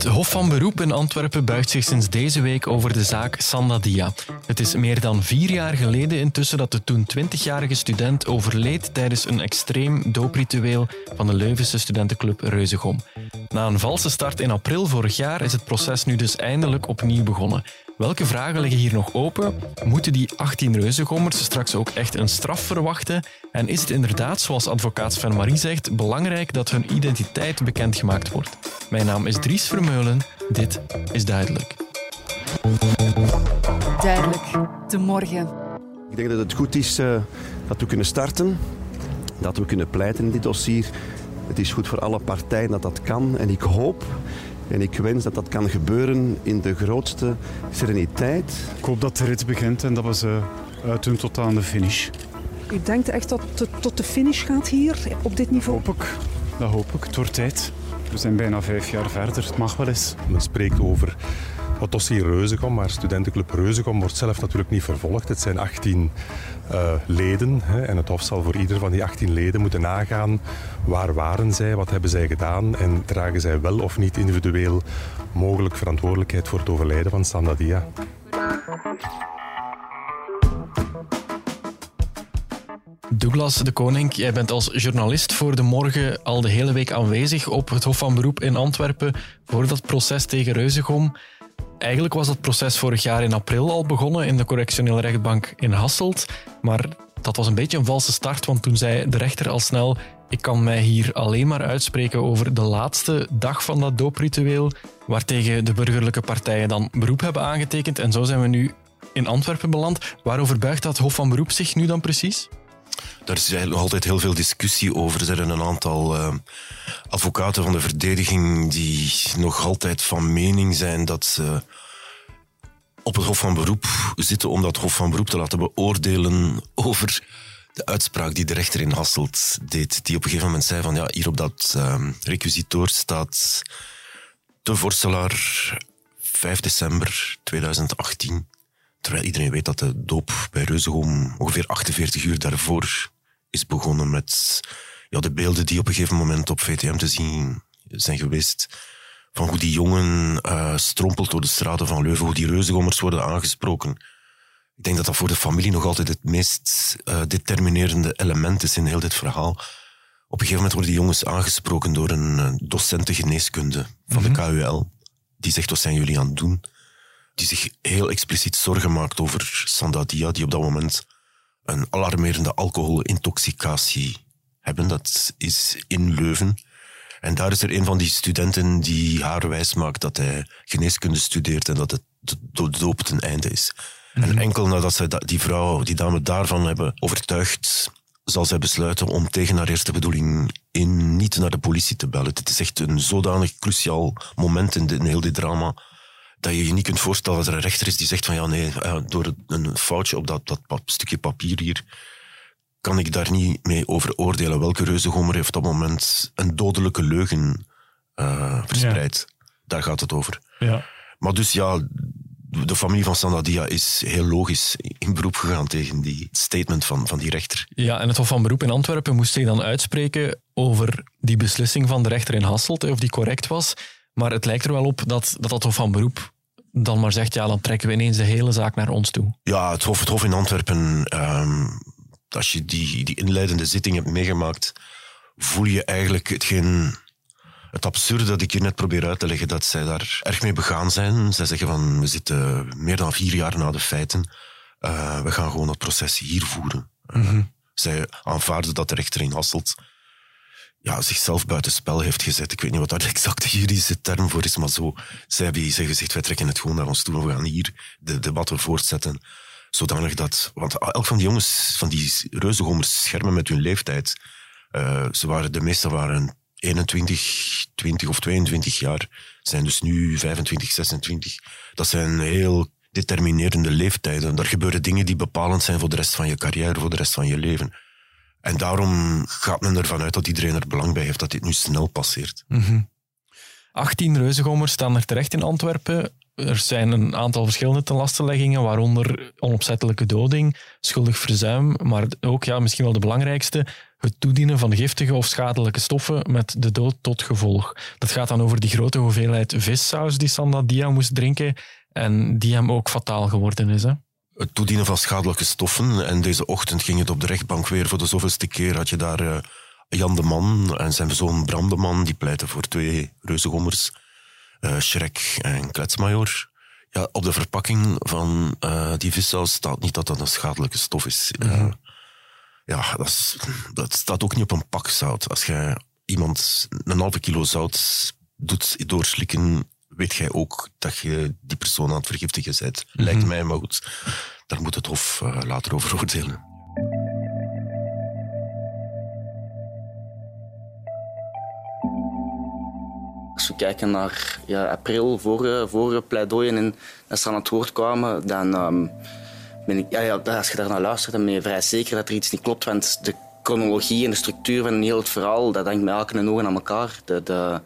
Het Hof van Beroep in Antwerpen buigt zich sinds deze week over de zaak Sandadia. Het is meer dan vier jaar geleden intussen dat de toen 20-jarige student overleed tijdens een extreem doopritueel van de Leuvense studentenclub Reuzegom. Na een valse start in april vorig jaar is het proces nu dus eindelijk opnieuw begonnen. Welke vragen liggen hier nog open? Moeten die 18 reuzengommers straks ook echt een straf verwachten? En is het inderdaad, zoals advocaat Sven Marie zegt, belangrijk dat hun identiteit bekendgemaakt wordt? Mijn naam is Dries Vermeulen. Dit is Duidelijk. Duidelijk, de morgen. Ik denk dat het goed is uh, dat we kunnen starten, dat we kunnen pleiten in dit dossier. Het is goed voor alle partijen dat dat kan. En ik hoop en ik wens dat dat kan gebeuren in de grootste sereniteit. Ik hoop dat de rit begint en dat we ze uitdoen tot aan de finish. U denkt echt dat het tot de finish gaat hier, op dit niveau? Hoop ik. Dat hoop ik. Het wordt tijd. We zijn bijna vijf jaar verder. Het mag wel eens. Men spreekt over het dossier Reuzegom, maar studentenclub Reuzegom wordt zelf natuurlijk niet vervolgd. Het zijn 18 uh, leden hè, en het Hof zal voor ieder van die 18 leden moeten nagaan waar waren zij, wat hebben zij gedaan en dragen zij wel of niet individueel mogelijk verantwoordelijkheid voor het overlijden van Sandadia. Douglas de Koning, jij bent als journalist voor de morgen al de hele week aanwezig op het Hof van Beroep in Antwerpen voor dat proces tegen Reuzegom. Eigenlijk was dat proces vorig jaar in april al begonnen in de correctionele rechtbank in Hasselt. Maar dat was een beetje een valse start, want toen zei de rechter al snel: Ik kan mij hier alleen maar uitspreken over de laatste dag van dat doopritueel, waartegen de burgerlijke partijen dan beroep hebben aangetekend. En zo zijn we nu in Antwerpen beland. Waarover buigt dat Hof van Beroep zich nu dan precies? Daar is altijd heel veel discussie over. Er zijn een aantal uh, advocaten van de verdediging die nog altijd van mening zijn dat ze op het Hof van Beroep zitten om dat Hof van Beroep te laten beoordelen over de uitspraak die de rechter in Hasselt deed. Die op een gegeven moment zei van ja, hier op dat uh, requisitoor staat de vorstelaar 5 december 2018. Terwijl iedereen weet dat de doop bij Reuzegom ongeveer 48 uur daarvoor is begonnen met ja, de beelden die op een gegeven moment op VTM te zien zijn geweest. Van hoe die jongen uh, strompelt door de straten van Leuven, hoe die reuzengommers worden aangesproken. Ik denk dat dat voor de familie nog altijd het meest uh, determinerende element is in heel dit verhaal. Op een gegeven moment worden die jongens aangesproken door een uh, docente geneeskunde van mm -hmm. de KUL. Die zegt, wat zijn jullie aan het doen? Die zich heel expliciet zorgen maakt over Sandadia, die op dat moment een alarmerende alcoholintoxicatie hebben. Dat is in Leuven. En daar is er een van die studenten die haar wijs maakt dat hij geneeskunde studeert en dat het de doop ten einde is. Mm -hmm. En enkel nadat zij die vrouw, die dame daarvan hebben overtuigd, zal zij besluiten om tegen haar eerste bedoeling in niet naar de politie te bellen. Het is echt een zodanig cruciaal moment in, de, in heel dit drama dat je je niet kunt voorstellen dat er een rechter is die zegt van ja nee, door een foutje op dat, dat stukje papier hier kan ik daar niet mee over oordelen. Welke reuzegommer heeft op dat moment een dodelijke leugen uh, verspreid? Ja. Daar gaat het over. Ja. Maar dus ja, de familie van Sandadia is heel logisch in beroep gegaan tegen die statement van, van die rechter. Ja, en het Hof van Beroep in Antwerpen moest zich dan uitspreken over die beslissing van de rechter in Hasselt, of die correct was. Maar het lijkt er wel op dat dat, dat Hof van Beroep dan maar zegt, ja, dan trekken we ineens de hele zaak naar ons toe. Ja, het Hof, het hof in Antwerpen, um, als je die, die inleidende zitting hebt meegemaakt, voel je eigenlijk hetgeen, het absurde dat ik je net probeer uit te leggen, dat zij daar erg mee begaan zijn. Zij zeggen van, we zitten meer dan vier jaar na de feiten, uh, we gaan gewoon het proces hier voeren. Mm -hmm. zij aanvaarden dat de rechter in Hasselt ja, zichzelf buitenspel heeft gezet. Ik weet niet wat daar de exacte juridische term voor is, maar zo. Zij hebben gezegd, wij trekken het gewoon naar ons toe. We gaan hier de debatten voortzetten. Zodanig dat... Want elk van die jongens, van die reuzengommers, schermen met hun leeftijd. Uh, ze waren, de meeste waren 21, 20 of 22 jaar. Zijn dus nu 25, 26. Dat zijn heel determinerende leeftijden. Daar gebeuren dingen die bepalend zijn voor de rest van je carrière, voor de rest van je leven. En daarom gaat men ervan uit dat iedereen er belang bij heeft dat dit nu snel passeert. Mm -hmm. 18 reuzengommers staan er terecht in Antwerpen. Er zijn een aantal verschillende tenlastenleggingen, waaronder onopzettelijke doding, schuldig verzuim, maar ook ja, misschien wel de belangrijkste, het toedienen van giftige of schadelijke stoffen met de dood tot gevolg. Dat gaat dan over die grote hoeveelheid vissaus die Sandadia moest drinken en die hem ook fataal geworden is. Hè? Het toedienen van schadelijke stoffen. En deze ochtend ging het op de rechtbank weer voor de zoveelste keer. Had je daar uh, Jan de Man en zijn zoon Bram de Man. Die pleiten voor twee reuzengommers. Uh, Shrek en Kletsmajor. Ja, op de verpakking van uh, die vissaus staat niet dat dat een schadelijke stof is. Mm -hmm. ja, dat, is, dat staat ook niet op een pak zout. Als je iemand een halve kilo zout doet doorslikken, weet jij ook dat je die persoon aan het vergiftigen bent. Mm -hmm. Lijkt mij, maar goed. Daar moet het Hof uh, later over oordelen. Als we kijken naar ja, april, vorige, vorige pleidooien en als ze aan het woord kwamen, dan um, ben ik, ja, ja, als je daar naar luistert, dan ben je vrij zeker dat er iets niet klopt. Want de chronologie en de structuur van heel het verhaal, dat hangt met elke en ogen aan elkaar. De, de,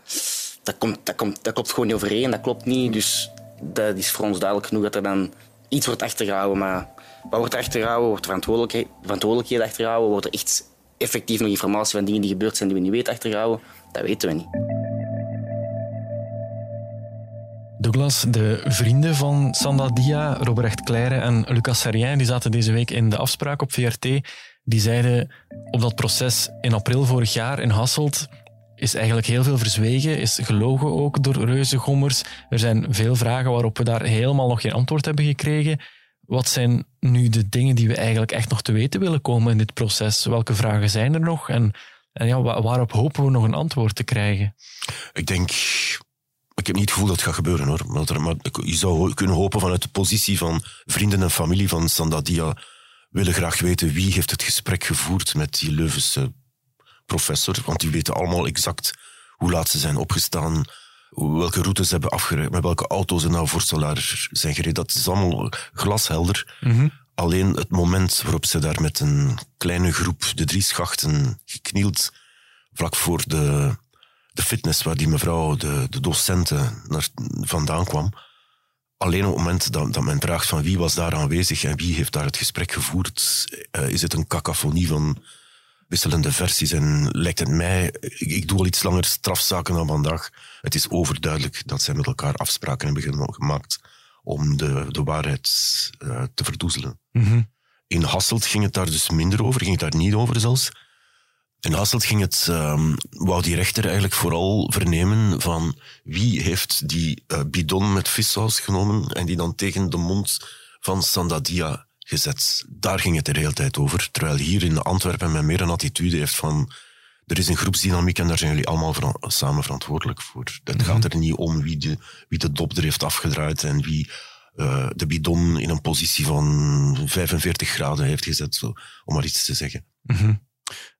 dat, komt, dat, komt, dat klopt gewoon niet overeen, dat klopt niet. Dus dat is voor ons duidelijk genoeg dat er dan iets wordt achtergehouden. Maar wat wordt er achtergehouden? Wordt verantwoordelijkheid, verantwoordelijkheden achtergehouden? Wordt er echt effectief nog informatie van dingen die gebeurd zijn die we niet weten achtergehouden? Dat weten we niet. Douglas, de vrienden van Sandadia, Robert Claire en Lucas Serrien, die zaten deze week in de afspraak op VRT. Die zeiden op dat proces in april vorig jaar in Hasselt is eigenlijk heel veel verzwegen, is gelogen ook door reuzengommers. Er zijn veel vragen waarop we daar helemaal nog geen antwoord hebben gekregen. Wat zijn nu de dingen die we eigenlijk echt nog te weten willen komen in dit proces? Welke vragen zijn er nog? En, en ja, waarop hopen we nog een antwoord te krijgen? Ik denk ik heb niet het gevoel dat het gaat gebeuren hoor. Maar, maar je zou kunnen hopen vanuit de positie van vrienden en familie van Sandadia willen graag weten wie heeft het gesprek gevoerd met die Leuvense professor. Want die weten allemaal exact hoe laat ze zijn opgestaan, welke routes ze hebben afgereden, met welke auto's ze naar Vorstelaar zijn gereden. Dat is allemaal glashelder. Mm -hmm. Alleen het moment waarop ze daar met een kleine groep de drie schachten geknield, vlak voor de de fitness waar die mevrouw, de, de docenten, naar, vandaan kwam. Alleen op het moment dat, dat men vraagt van wie was daar aanwezig en wie heeft daar het gesprek gevoerd, uh, is het een cacophonie van wisselende versies. En lijkt het mij, ik, ik, doe al iets langer strafzaken dan vandaag, het is overduidelijk dat zij met elkaar afspraken hebben gemaakt om de, de waarheid uh, te verdoezelen. Mm -hmm. In Hasselt ging het daar dus minder over, ging het daar niet over zelfs. In Hasselt ging het, um, wou die rechter eigenlijk vooral vernemen van wie heeft die uh, bidon met vissaus genomen en die dan tegen de mond van Sandadia gezet. Daar ging het de hele tijd over. Terwijl hier in Antwerpen men meer een attitude heeft van er is een groepsdynamiek en daar zijn jullie allemaal samen verantwoordelijk voor. Het mm-hmm. gaat er niet om wie de, wie de dop er heeft afgedraaid en wie uh, de bidon in een positie van 45 graden heeft gezet, zo, om maar iets te zeggen. Mm-hmm.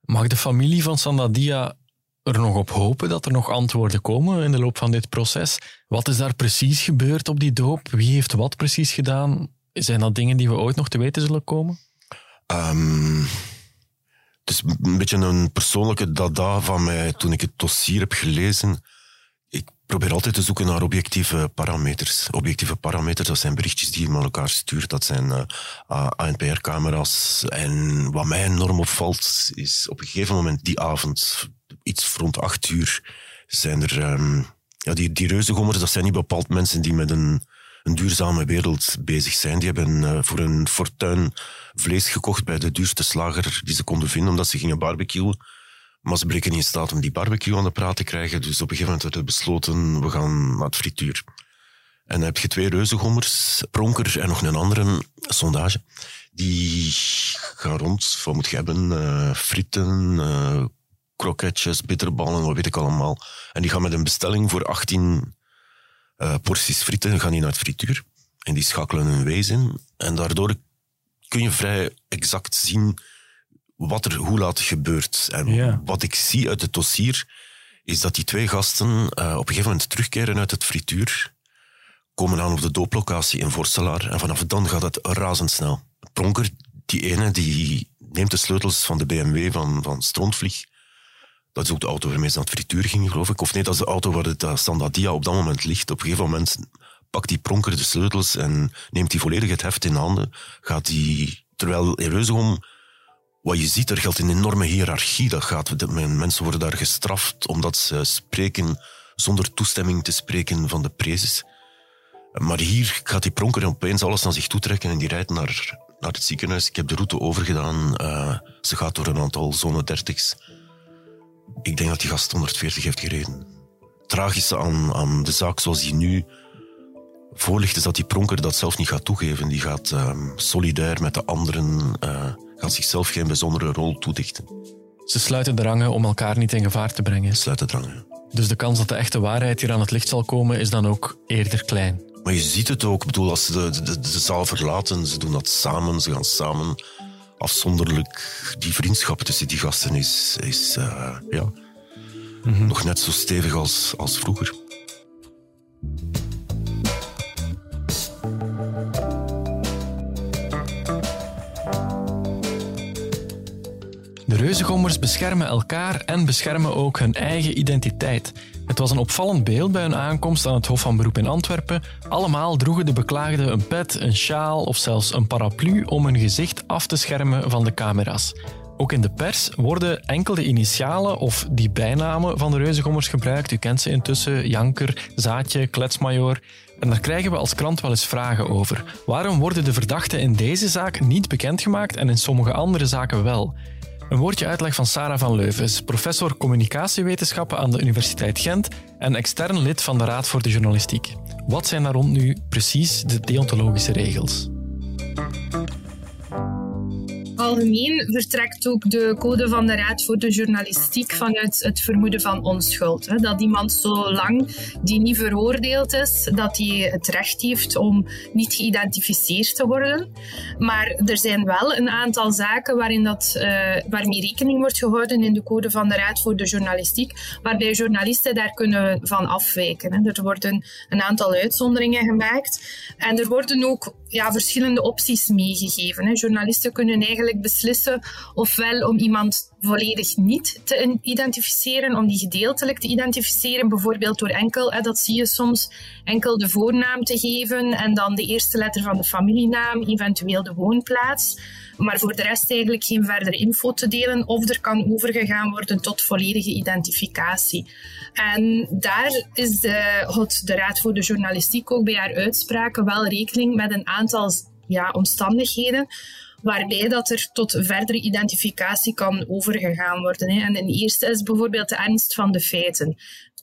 Mag de familie van Sandadia er nog op hopen dat er nog antwoorden komen in de loop van dit proces? Wat is daar precies gebeurd op die doop? Wie heeft wat precies gedaan? Zijn dat dingen die we ooit nog te weten zullen komen? Um, het is een beetje een persoonlijke dada van mij toen ik het dossier heb gelezen. Ik probeer altijd te zoeken naar objectieve parameters. Objectieve parameters, dat zijn berichtjes die je met elkaar stuurt. Dat zijn uh, ANPR-camera's. En wat mij enorm opvalt, is op een gegeven moment die avond, iets rond acht uur, zijn er... Um, ja, die, die reuzengommers, dat zijn niet bepaald mensen die met een, een duurzame wereld bezig zijn. Die hebben uh, voor een fortuin vlees gekocht bij de duurste slager die ze konden vinden, omdat ze gingen barbecuen. Maar ze bleken niet in staat om die barbecue aan de praat te krijgen. Dus op een gegeven moment werd het besloten, we gaan naar het frituur. En dan heb je twee reuzengommers, Pronker en nog een andere, sondage. Die gaan rond, wat moet je hebben? Uh, frieten, uh, kroketjes, bitterballen, wat weet ik allemaal. En die gaan met een bestelling voor 18 uh, porties frieten gaan die naar het frituur. En die schakelen hun wees in. En daardoor kun je vrij exact zien wat er hoe laat gebeurt. En wat ik zie uit het dossier, is dat die twee gasten uh, op een gegeven moment terugkeren uit het frituur, komen aan op de dooplocatie in Vorstelaar en vanaf dan gaat het razendsnel. Pronker, die ene, die neemt de sleutels van de BMW van, van Strontvlieg. Dat is ook de auto waarmee ze naar het frituur ging, geloof ik. Of nee, dat is de auto waar het uh, Sandadia op dat moment ligt. Op een gegeven moment pakt die Pronker de sleutels en neemt die volledig het heft in handen. Gaat die, terwijl in Reuzegom wat je ziet, er geldt een enorme hiërarchie. Dat gaat, mensen worden daar gestraft omdat ze spreken zonder toestemming te spreken van de prezes. Maar hier gaat die pronker opeens alles naar zich toe trekken en die rijdt naar, naar het ziekenhuis. Ik heb de route overgedaan. Uh, ze gaat door een aantal zone 30's. Ik denk dat die gast 140 heeft gereden. Het tragische aan, aan de zaak zoals die nu voorligt is dat die pronker dat zelf niet gaat toegeven. Die gaat um, solidair met de anderen, uh, gaat zichzelf geen bijzondere rol toedichten. Ze sluiten de rangen om elkaar niet in gevaar te brengen. Sluiten de rangen. Dus de kans dat de echte waarheid hier aan het licht zal komen is dan ook eerder klein. Maar je ziet het ook. Ik bedoel, als ze de, de, de zaal verlaten, ze doen dat samen. Ze gaan samen afzonderlijk. Die vriendschap tussen die gasten is, is uh, ja, mm nog net zo stevig als, als vroeger. De reuzengommers beschermen elkaar en beschermen ook hun eigen identiteit. Het was een opvallend beeld bij hun aankomst aan het Hof van Beroep in Antwerpen. Allemaal droegen de beklaagden een pet, een sjaal of zelfs een paraplu om hun gezicht af te schermen van de camera's. Ook in de pers worden enkel de initialen of die bijnamen van de reuzengommers gebruikt. U kent ze intussen, Janker, Zaadje, Kletsmajor. En daar krijgen we als krant wel eens vragen over. Waarom worden de verdachten in deze zaak niet bekendgemaakt en in sommige andere zaken wel? Een woordje uitleg van Sarah van Leuvens, professor communicatiewetenschappen aan de Universiteit Gent en extern lid van de Raad voor de Journalistiek. Wat zijn daar rond nu precies de deontologische regels? Algemeen vertrekt ook de code van de Raad voor de Journalistiek vanuit het vermoeden van onschuld. Dat iemand zolang die niet veroordeeld is, dat hij het recht heeft om niet geïdentificeerd te worden. Maar er zijn wel een aantal zaken waarin dat, uh, waarmee rekening wordt gehouden in de code van de Raad voor de Journalistiek, waarbij journalisten daar kunnen van afwijken. Er worden een aantal uitzonderingen gemaakt en er worden ook ja, verschillende opties meegegeven. Journalisten kunnen eigenlijk beslissen ofwel om iemand volledig niet te identificeren, om die gedeeltelijk te identificeren, bijvoorbeeld door enkel, hè, dat zie je soms, enkel de voornaam te geven en dan de eerste letter van de familienaam, eventueel de woonplaats, maar voor de rest eigenlijk geen verdere info te delen of er kan overgegaan worden tot volledige identificatie. En daar is de, de Raad voor de Journalistiek ook bij haar uitspraken wel rekening met een aantal ja, omstandigheden waarbij dat er tot verdere identificatie kan overgegaan worden. En de eerste is bijvoorbeeld de ernst van de feiten.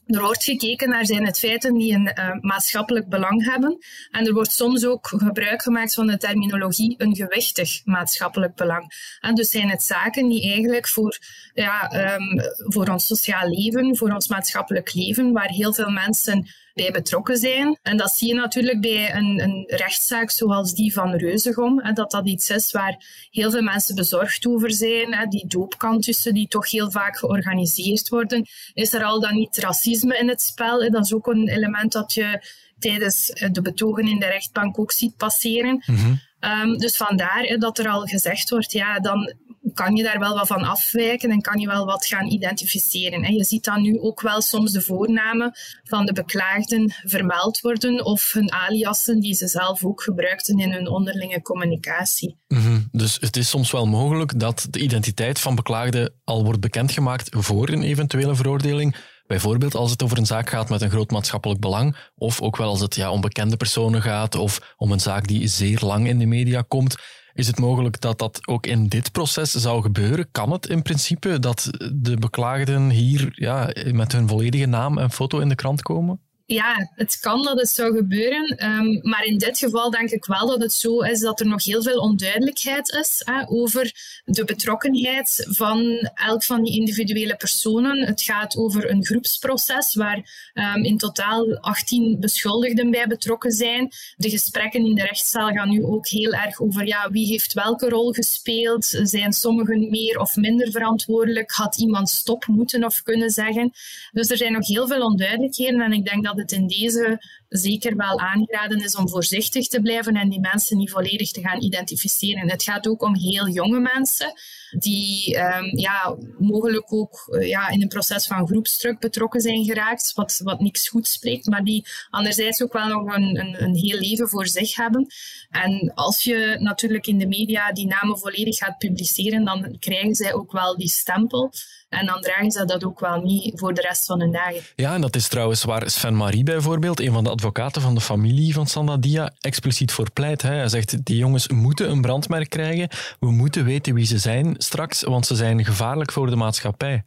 Er wordt gekeken naar zijn het feiten die een uh, maatschappelijk belang hebben. En er wordt soms ook gebruik gemaakt van de terminologie een gewichtig maatschappelijk belang. En dus zijn het zaken die eigenlijk voor, ja, um, voor ons sociaal leven, voor ons maatschappelijk leven, waar heel veel mensen bij betrokken zijn. En dat zie je natuurlijk bij een, een rechtszaak zoals die van Reuzegom, hè, dat dat iets is waar heel veel mensen bezorgd over zijn. Hè, die doopkantussen die toch heel vaak georganiseerd worden. Is er al dan niet racisme in het spel? Hè? Dat is ook een element dat je tijdens de betogen in de rechtbank ook ziet passeren. Mm Um, dus vandaar dat er al gezegd wordt, ja, dan kan je daar wel wat van afwijken en kan je wel wat gaan identificeren. En je ziet dan nu ook wel soms de voornamen van de beklaagden vermeld worden of hun aliasen die ze zelf ook gebruikten in hun onderlinge communicatie. Mm Dus het is soms wel mogelijk dat de identiteit van beklaagden al wordt bekendgemaakt voor een eventuele veroordeling. Bijvoorbeeld als het over een zaak gaat met een groot maatschappelijk belang, of ook wel als het ja, om bekende personen gaat, of om een zaak die zeer lang in de media komt. Is het mogelijk dat dat ook in dit proces zou gebeuren? Kan het in principe dat de beklaagden hier ja, met hun volledige naam en foto in de krant komen? Ja, het kan dat het zou gebeuren. Ehm, maar in dit geval denk ik wel dat het zo is dat er nog heel veel onduidelijkheid is hè, over de betrokkenheid van elk van die individuele personen. Het gaat over een groepsproces waar um, in totaal 18 beschuldigden bij betrokken zijn. De gesprekken in de rechtszaal gaan nu ook heel erg over ja, wie heeft welke rol gespeeld. Zijn sommigen meer of minder verantwoordelijk? Had iemand stop moeten of kunnen zeggen? Dus er zijn nog heel veel onduidelijkheden en ik denk dat het in deze zeker wel aangeraden is om voorzichtig te blijven en die mensen niet volledig te gaan identificeren. Het gaat ook om heel jonge mensen die um, ja, mogelijk ook uh, ja, in een proces van groepsdruk betrokken zijn geraakt, wat, wat niks goed spreekt, maar die anderzijds ook wel nog een, een, een heel leven voor zich hebben. En als je natuurlijk in de media die namen volledig gaat publiceren, dan krijgen zij ook wel die stempel. En dan dragen ze dat ook wel niet voor de rest van hun dagen. Ja, en dat is trouwens waar Sven Marie bijvoorbeeld, een van de advocaten van de familie van Sandadia, expliciet voor pleit. Hij zegt, die jongens moeten een brandmerk krijgen. We moeten weten wie ze zijn straks, want ze zijn gevaarlijk voor de maatschappij.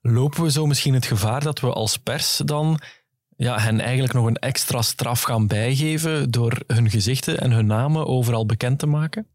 Lopen we zo misschien het gevaar dat we als pers dan ja, hen eigenlijk nog een extra straf gaan bijgeven door hun gezichten en hun namen overal bekend te maken?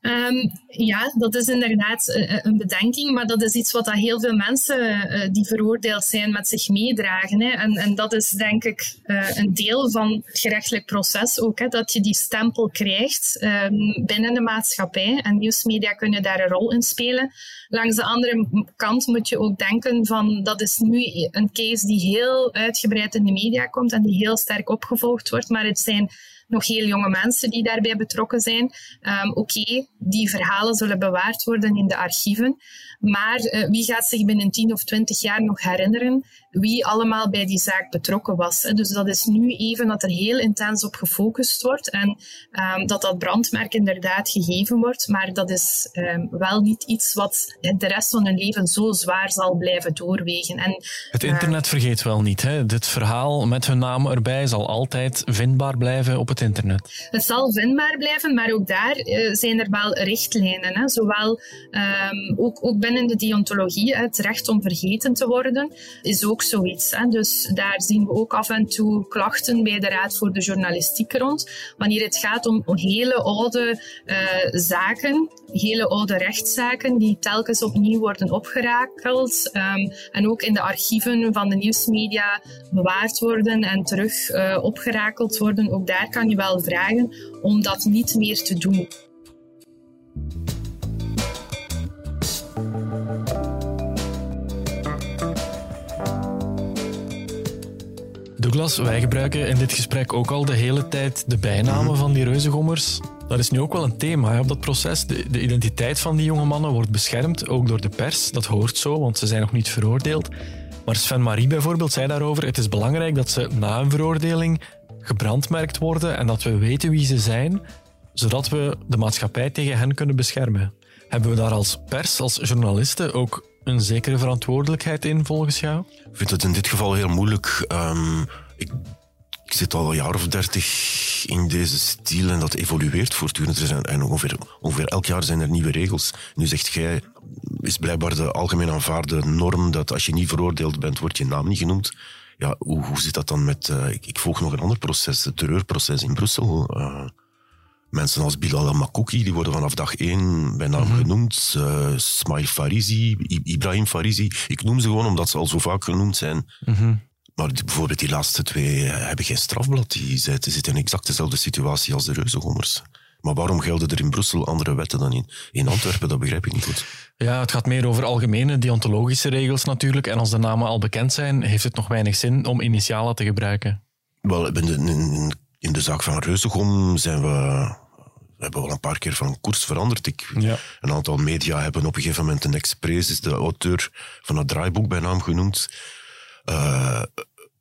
Um, ja, dat is inderdaad uh, een bedenking, maar dat is iets wat dat heel veel mensen uh, die veroordeeld zijn met zich meedragen. Hè. En, en dat is denk ik een deel van het gerechtelijk proces ook, hè, dat je die stempel krijgt um, binnen de maatschappij. En nieuwsmedia kunnen daar een rol in spelen. Langs de andere kant moet je ook denken van dat is nu een case die heel uitgebreid in de media komt en die heel sterk opgevolgd wordt, maar het zijn nog heel jonge mensen die daarbij betrokken zijn. Um, Oké, die verhalen zullen bewaard worden in de archieven. Maar uh, wie gaat zich binnen 10 of 20 jaar nog herinneren wie allemaal bij die zaak betrokken was? Hè? Dus dat is nu even dat er heel intens op gefocust wordt en um, dat dat brandmerk inderdaad gegeven wordt. Maar dat is um, wel niet iets wat de rest van hun leven zo zwaar zal blijven doorwegen. En, het internet uh, vergeet wel niet. Hè? Dit verhaal met hun naam erbij zal altijd vindbaar blijven op het internet. Het zal vindbaar blijven, maar ook daar uh, zijn er wel richtlijnen. Hè? Zowel um, ook, ook binnen de deontologie, het recht om vergeten te worden, is ook zoiets. Hè? Dus daar zien we ook af en toe klachten bij de Raad voor de Journalistiek rond. Wanneer het gaat om hele oude uh, zaken, hele oude rechtszaken, die telkens opnieuw worden opgerakeld. Um, en ook in de archieven van de nieuwsmedia bewaard worden en terug uh, opgerakeld worden. Ook daar kan je wel vragen om dat niet meer te doen. Douglas, wij gebruiken in dit gesprek ook al de hele tijd de bijnamen van die reuzengommers. Dat is nu ook wel een thema hè, op dat proces. De, de, identiteit van die jonge mannen wordt beschermd, ook door de pers. Dat hoort zo, want ze zijn nog niet veroordeeld. Maar Sven Marie bijvoorbeeld zei daarover: het is belangrijk dat ze na een veroordeling gebrandmerkt worden en dat we weten wie ze zijn, zodat we de maatschappij tegen hen kunnen beschermen. Hebben we daar als pers, als journalisten ook een zekere verantwoordelijkheid in, volgens jou? Ik vind het in dit geval heel moeilijk. Um, ik, ik, zit al een jaar of dertig in deze stijl en dat evolueert voortdurend. Er zijn, en ongeveer, ongeveer elk jaar zijn er nieuwe regels. Nu zegt jij, is blijkbaar de algemeen aanvaarde norm dat als je niet veroordeeld bent, wordt je naam niet genoemd. Ja, hoe, hoe zit dat dan met... Uh, ik, ik, volg nog een ander proces, het terreurproces in Brussel. Uh, Mensen als Bilal al-Makouki, die worden vanaf dag één bij naam mm -hmm. genoemd. Uh, Smail Farizi, Ibrahim Farizi. Ik noem ze gewoon omdat ze al zo vaak genoemd zijn. Mm -hmm. Maar bijvoorbeeld die laatste twee hebben geen strafblad. Die zitten in exact dezelfde situatie als de reuzengommers. Maar waarom gelden er in Brussel andere wetten dan in, in Antwerpen? Dat begrijp ik niet goed. Ja, het gaat meer over algemene deontologische regels natuurlijk. En als de namen al bekend zijn, heeft het nog weinig zin om initialen te gebruiken. Wel, in de, in, de zaak van Reuzegom zijn we we hebben wel een paar keer van koers veranderd. Ik, ja. Een aantal media hebben op een gegeven moment een ex-prezes, de auteur van het draaiboek bij naam genoemd. Uh,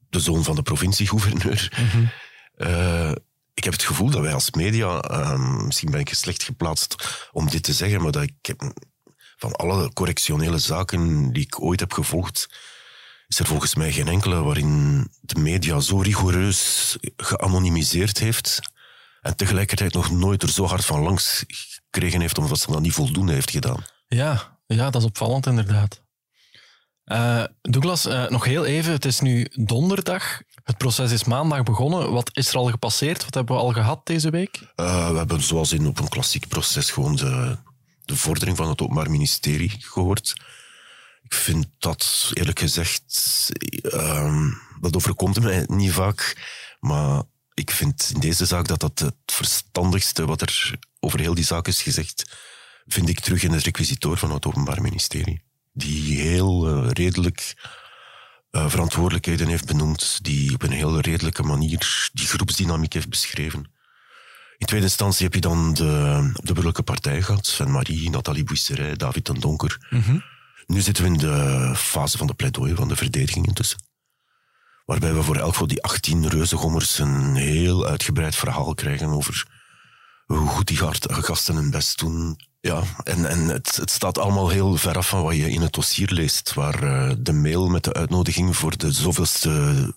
de zoon van de provinciegouverneur. Mm -hmm. uh, ik heb het gevoel dat wij als media, uh, misschien ben ik slecht geplaatst om dit te zeggen, maar dat ik heb, van alle correctionele zaken die ik ooit heb gevolgd, is er volgens mij geen enkele waarin de media zo rigoureus geanonimiseerd heeft en tegelijkertijd nog nooit er zo hard van langs gekregen heeft, omdat ze dat niet voldoende heeft gedaan. Ja, ja dat is opvallend inderdaad. Uh, Douglas, uh, nog heel even. Het is nu donderdag. Het proces is maandag begonnen. Wat is er al gepasseerd? Wat hebben we al gehad deze week? Uh, we hebben zoals in op een klassiek proces gewoon de, de vordering van het Openbaar Ministerie gehoord. Ik vind dat eerlijk gezegd, ehm, dat overkomt mij niet vaak, maar ik vind in deze zaak dat dat het verstandigste wat er over heel die zaak is gezegd, vind ik terug in het requisitoor van het Openbaar Ministerie. Die heel uh, redelijk eh, verantwoordelijkheden heeft benoemd, die op een heel redelijke manier die groepsdynamiek heeft beschreven. In tweede instantie heb je dan de, de burgerlijke partij gehad, Sven-Marie, Nathalie Bouisseret, David ten Donker. Nu zitten we in de fase van de pleidooi, van de verdediging intussen. Waarbij we voor elk van die 18 reuzengommers een heel uitgebreid verhaal krijgen over hoe goed die gasten hun best doen. Ja, en, en het, het staat allemaal heel ver af van wat je in het dossier leest, waar uh, de mail met de uitnodiging voor de zoveelste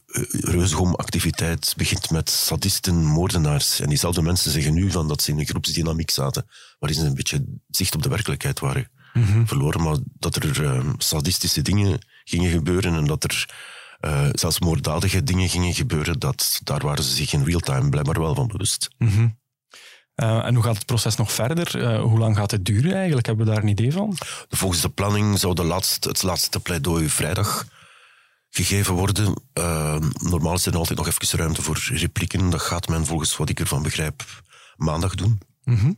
uh, reuzegomactiviteit begint met sadisten, moordenaars. En diezelfde mensen zeggen nu van dat ze in een groepsdynamiek zaten, waarin ze een beetje zicht op de werkelijkheid waren Mhm. verloren, maar dat er uh, sadistische dingen gingen gebeuren en dat er zelfs moorddadige dingen gingen gebeuren, dat, daar waren ze zich in real-time blijkbaar wel van bewust. Mhm. Uh, en hoe gaat het proces nog verder? Uh, hoe lang gaat het duren eigenlijk? Hebben we daar een idee van? Volgens de planning zou de laatste, het laatste pleidooi vrijdag gegeven worden. Uh, normaal is er altijd nog even ruimte voor replieken. Dat gaat men volgens wat ik ervan begrijp maandag doen. Mhm.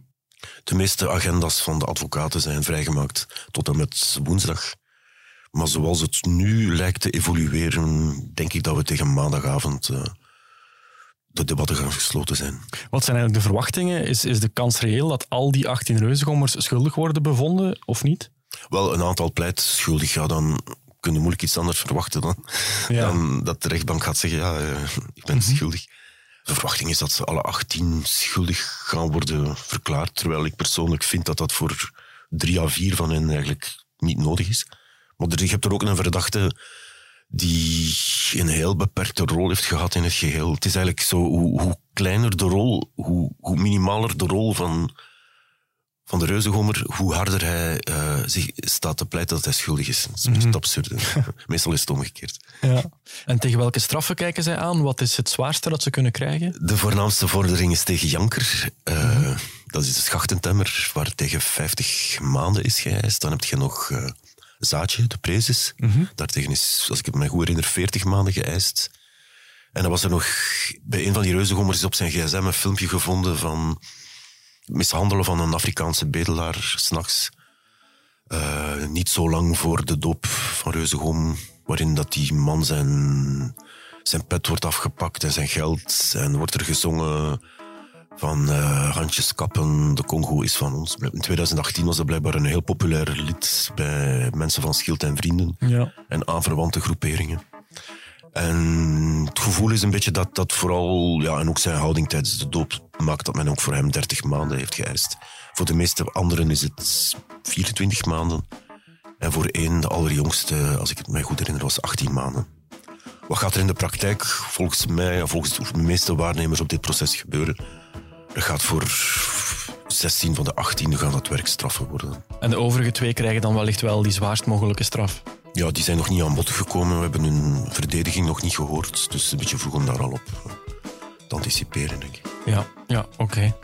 De meeste agendas van de advocaten zijn vrijgemaakt tot en met woensdag. Maar zoals het nu lijkt te evolueren, denk ik dat we tegen maandagavond de debatten gaan gesloten zijn. Wat zijn eigenlijk de verwachtingen? Is, is de kans reëel dat al die 18 reuzengommers schuldig worden bevonden of niet? Wel, een aantal pleit schuldig. Ja, dan kun je moeilijk iets anders verwachten dan, ja. dan dat de rechtbank gaat zeggen, ja, uh, ik ben mm -hmm. schuldig. De verwachting is dat ze alle 18 schuldig gaan worden verklaard, terwijl ik persoonlijk vind dat dat voor drie à vier van hen eigenlijk niet nodig is. Maar je hebt er ook een verdachte die een heel beperkte rol heeft gehad in het geheel. Het is eigenlijk zo, hoe, hoe kleiner de rol, hoe, hoe minimaler de rol van, van de reuzegommer, hoe harder hij uh, zich staat te pleiten dat hij schuldig is. Dat is mm -hmm. absurd. Meestal is het omgekeerd. Ja. En tegen welke straffen kijken zij aan? Wat is het zwaarste dat ze kunnen krijgen? De voornaamste vordering is tegen Janker. Uh, mm -hmm. Dat is de schachtentemmer, waar tegen 50 maanden is geëist. Dan heb je nog uh, Zaadje, de prezes. Mhm. Mm -hmm. Daartegen is, als ik het me goed herinner, 40 maanden geëist. En dan was er nog bij een van die reuzengommers op zijn gsm een filmpje gevonden van mishandelen van een Afrikaanse bedelaar s'nachts. Uh, niet zo lang voor de doop van Reuzegom, waarin dat die man zijn, zijn pet wordt afgepakt en zijn geld. En wordt er gezongen van uh, handjes kappen, de Congo is van ons. In 2018 was dat blijkbaar een heel populair lied bij mensen van Schild en Vrienden ja. en aanverwante groeperingen. En het gevoel is een beetje dat dat vooral, ja, en ook zijn houding tijdens de doop maakt dat men ook voor hem 30 maanden heeft geëist. Voor de meeste anderen is het 24 maanden. En voor één, de allerjongste, als ik het mij goed herinner, was 18 maanden. Wat gaat er in de praktijk volgens mij, en volgens de meeste waarnemers op dit proces gebeuren? Er gaat voor 16 van de 18 gaan dat werkstraffen worden. En de overige twee krijgen dan wellicht wel die zwaarst mogelijke straf? Ja, die zijn nog niet aan bod gekomen. We hebben hun verdediging nog niet gehoord. Dus een beetje vroeg om daar al op te anticiperen, denk ik. Ja, ja oké. Okay.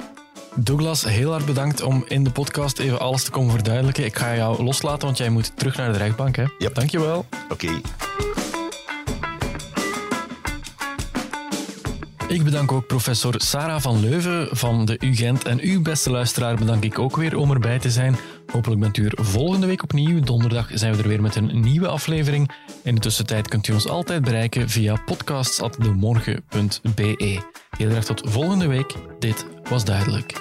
Douglas, heel erg bedankt om in de podcast even alles te komen verduidelijken. Ik ga jou loslaten, want jij moet terug naar de rechtbank. Hè? Yep. Dankjewel. Oké. Okay. Ik bedank ook professor Sarah van Leuven van de UGent. En u, beste luisteraar, bedank ik ook weer om erbij te zijn. Hopelijk bent u er volgende week opnieuw. Donderdag zijn we er weer met een nieuwe aflevering. In de tussentijd kunt u ons altijd bereiken via podcasts.demorgen.be. Heel erg tot volgende week. Dit was duidelijk.